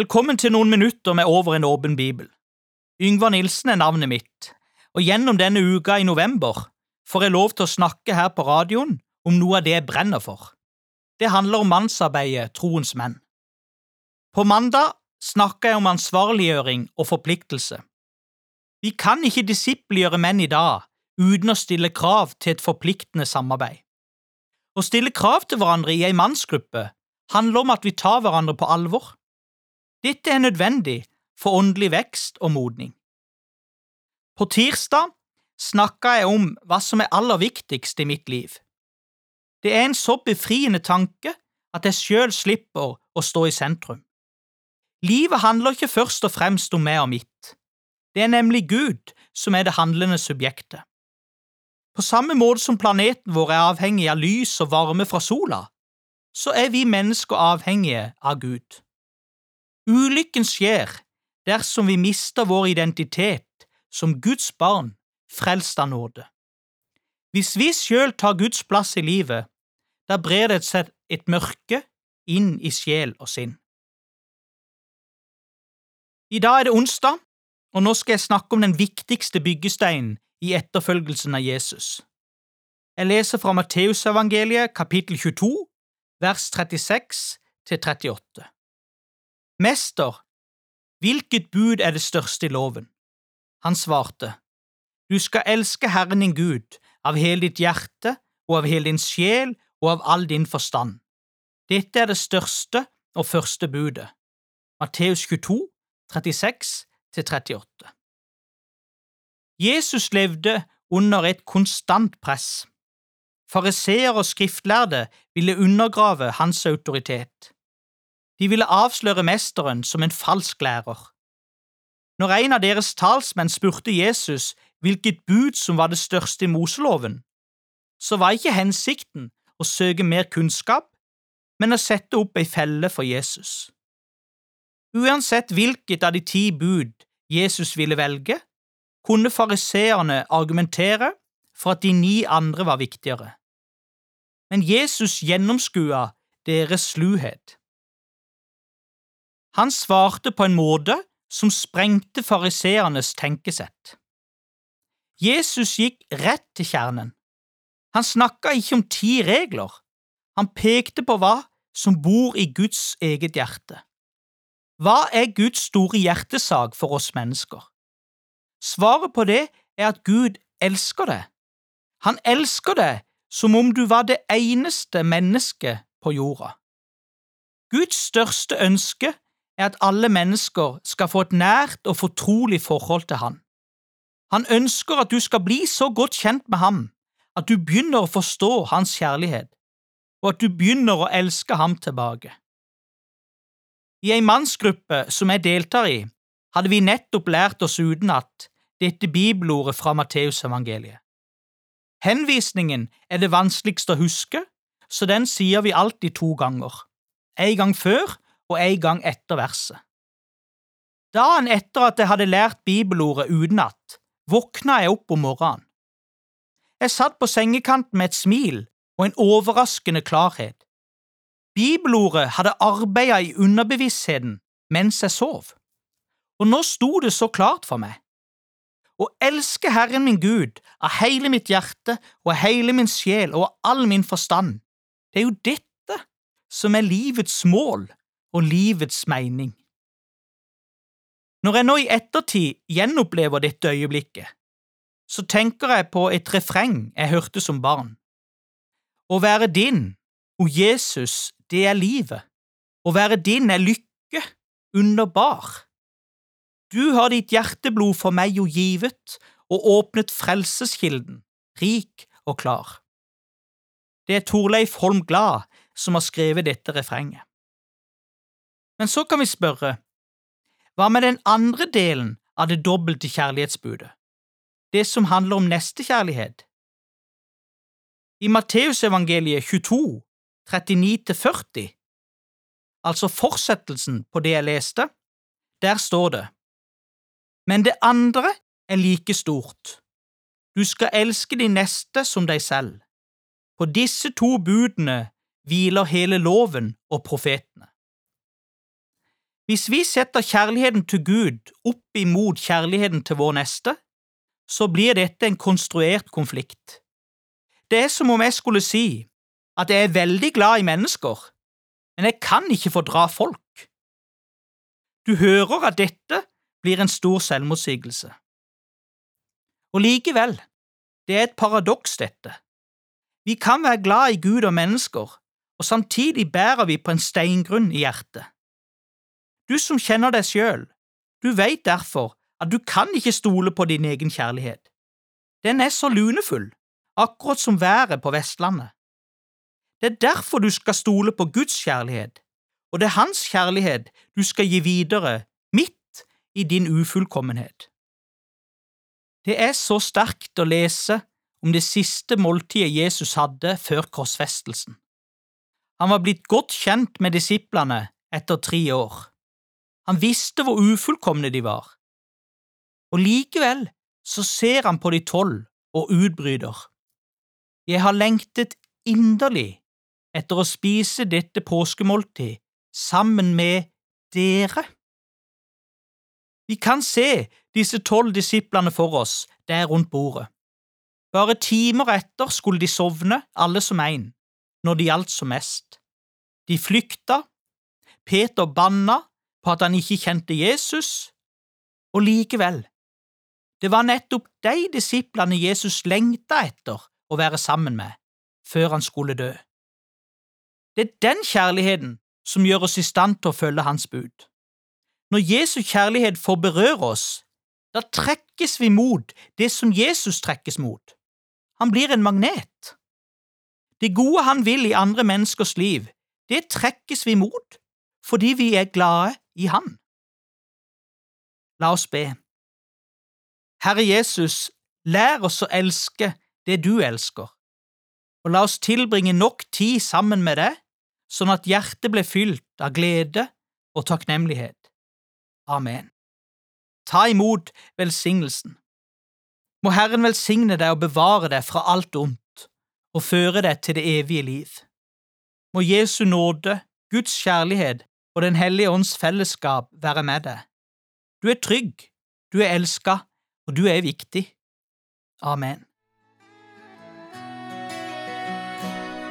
Velkommen til noen minutter med Over en åpen bibel. Yngvar Nilsen er navnet mitt, og gjennom denne uka i november får jeg lov til å snakke her på radioen om noe av det jeg brenner for. Det handler om mannsarbeidet Troens menn. På mandag snakka jeg om ansvarliggjøring og forpliktelse. Vi kan ikke disippelgjøre menn i dag uten å stille krav til et forpliktende samarbeid. Å stille krav til hverandre i ei mannsgruppe handler om at vi tar hverandre på alvor. Dette er nødvendig for åndelig vekst og modning. På tirsdag snakka jeg om hva som er aller viktigst i mitt liv. Det er en så befriende tanke at jeg sjøl slipper å stå i sentrum. Livet handler ikke først og fremst om meg og mitt. Det er nemlig Gud som er det handlende subjektet. På samme måte som planeten vår er avhengig av lys og varme fra sola, så er vi mennesker avhengige av Gud. Ulykken skjer dersom vi mister vår identitet som Guds barn, frelst av nåde. Hvis vi sjøl tar Guds plass i livet, da brer det seg et mørke inn i sjel og sinn. I dag er det onsdag, og nå skal jeg snakke om den viktigste byggesteinen i etterfølgelsen av Jesus. Jeg leser fra Matteusevangeliet kapittel 22, vers 36 til 38. Mester, hvilket bud er det største i loven? Han svarte, Du skal elske Herren din Gud av hele ditt hjerte og av hele din sjel og av all din forstand. Dette er det største og første budet. Matteus 22, 36–38 Jesus levde under et konstant press. Fariseer og skriftlærde ville undergrave hans autoritet. De ville avsløre mesteren som en falsk lærer. Når en av deres talsmenn spurte Jesus hvilket bud som var det største i Moseloven, så var ikke hensikten å søke mer kunnskap, men å sette opp ei felle for Jesus. Uansett hvilket av de ti bud Jesus ville velge, kunne fariseerne argumentere for at de ni andre var viktigere men Jesus gjennomskua deres sluhet. Han svarte på en måte som sprengte fariseernes tenkesett. Jesus gikk rett til kjernen. Han snakka ikke om ti regler, han pekte på hva som bor i Guds eget hjerte. Hva er Guds store hjertesak for oss mennesker? Svaret på det er at Gud elsker deg. Han elsker deg som om du var det eneste mennesket på jorda. Guds største ønske er at alle mennesker skal få et nært og fortrolig forhold til Han. Han ønsker at du skal bli så godt kjent med ham at du begynner å forstå hans kjærlighet, og at du begynner å elske ham tilbake. I ei mannsgruppe som jeg deltar i, hadde vi nettopp lært oss utenat dette bibelordet fra Matteusevangeliet. Henvisningen er det vanskeligste å huske, så den sier vi alltid to ganger, en gang før og en gang etter verset. Dagen etter at jeg hadde lært bibelordet utenat, våkna jeg opp om morgenen. Jeg satt på sengekanten med et smil og en overraskende klarhet. Bibelordet hadde arbeida i underbevisstheten mens jeg sov, og nå sto det så klart for meg. Å elske Herren min Gud av hele mitt hjerte og av hele min sjel og av all min forstand, det er jo dette som er livets mål og livets mening. Når jeg nå i ettertid gjenopplever dette øyeblikket, så tenker jeg på et refreng jeg hørte som barn. Å være din, o Jesus, det er livet. Å være din er lykke, underbar. Du har ditt hjerteblod for meg jo givet og åpnet frelseskilden, rik og klar. Det er Torleif Holm Glad som har skrevet dette refrenget. Men så kan vi spørre, hva med den andre delen av det dobbelte kjærlighetsbudet, det som handler om nestekjærlighet? I Matteusevangeliet 22, 39–40, altså fortsettelsen på det jeg leste, der står det men det andre er like stort. Du skal elske de neste som deg selv. På disse to budene hviler hele loven og profetene. Hvis vi setter kjærligheten til Gud opp imot kjærligheten til vår neste, så blir dette en konstruert konflikt. Det er som om jeg skulle si at jeg er veldig glad i mennesker, men jeg kan ikke fordra folk. Du hører at dette blir en stor selvmotsigelse. Og likevel, det er et paradoks, dette. Vi kan være glad i Gud og mennesker, og samtidig bærer vi på en steingrunn i hjertet. Du som kjenner deg sjøl, du veit derfor at du kan ikke stole på din egen kjærlighet. Den er så lunefull, akkurat som været på Vestlandet. Det er derfor du skal stole på Guds kjærlighet, og det er Hans kjærlighet du skal gi videre midt i din ufullkommenhet. Det er så sterkt å lese om det siste måltidet Jesus hadde før korsfestelsen. Han var blitt godt kjent med disiplene etter tre år. Han visste hvor ufullkomne de var. Og likevel så ser han på de tolv og utbryter. Jeg har lengtet inderlig etter å spise dette påskemåltid sammen med dere. Vi kan se disse tolv disiplene for oss der rundt bordet. Bare timer etter skulle de sovne, alle som én, når det gjaldt som mest. De flykta, Peter banna på at han ikke kjente Jesus, og likevel, det var nettopp de disiplene Jesus lengta etter å være sammen med før han skulle dø. Det er den kjærligheten som gjør oss i stand til å følge hans bud. Når Jesu kjærlighet får berøre oss, da trekkes vi mot det som Jesus trekkes mot. Han blir en magnet. Det gode han vil i andre menneskers liv, det trekkes vi mot fordi vi er glade i Han. La oss be. Herre Jesus, lær oss å elske det du elsker, og la oss tilbringe nok tid sammen med deg, sånn at hjertet blir fylt av glede og takknemlighet. Amen. Ta imot velsignelsen. Må Herren velsigne deg og bevare deg fra alt ondt og føre deg til det evige liv. Må Jesu nåde, Guds kjærlighet og Den hellige ånds fellesskap være med deg. Du er trygg, du er elska, og du er viktig. Amen.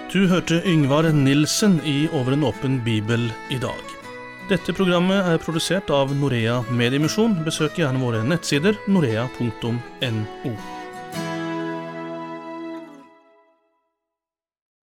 Du hørte Yngvar Nilsen i Over en åpen bibel i dag. Dette programmet er produsert av Norea Mediemisjon. Besøk gjerne våre nettsider norea.no.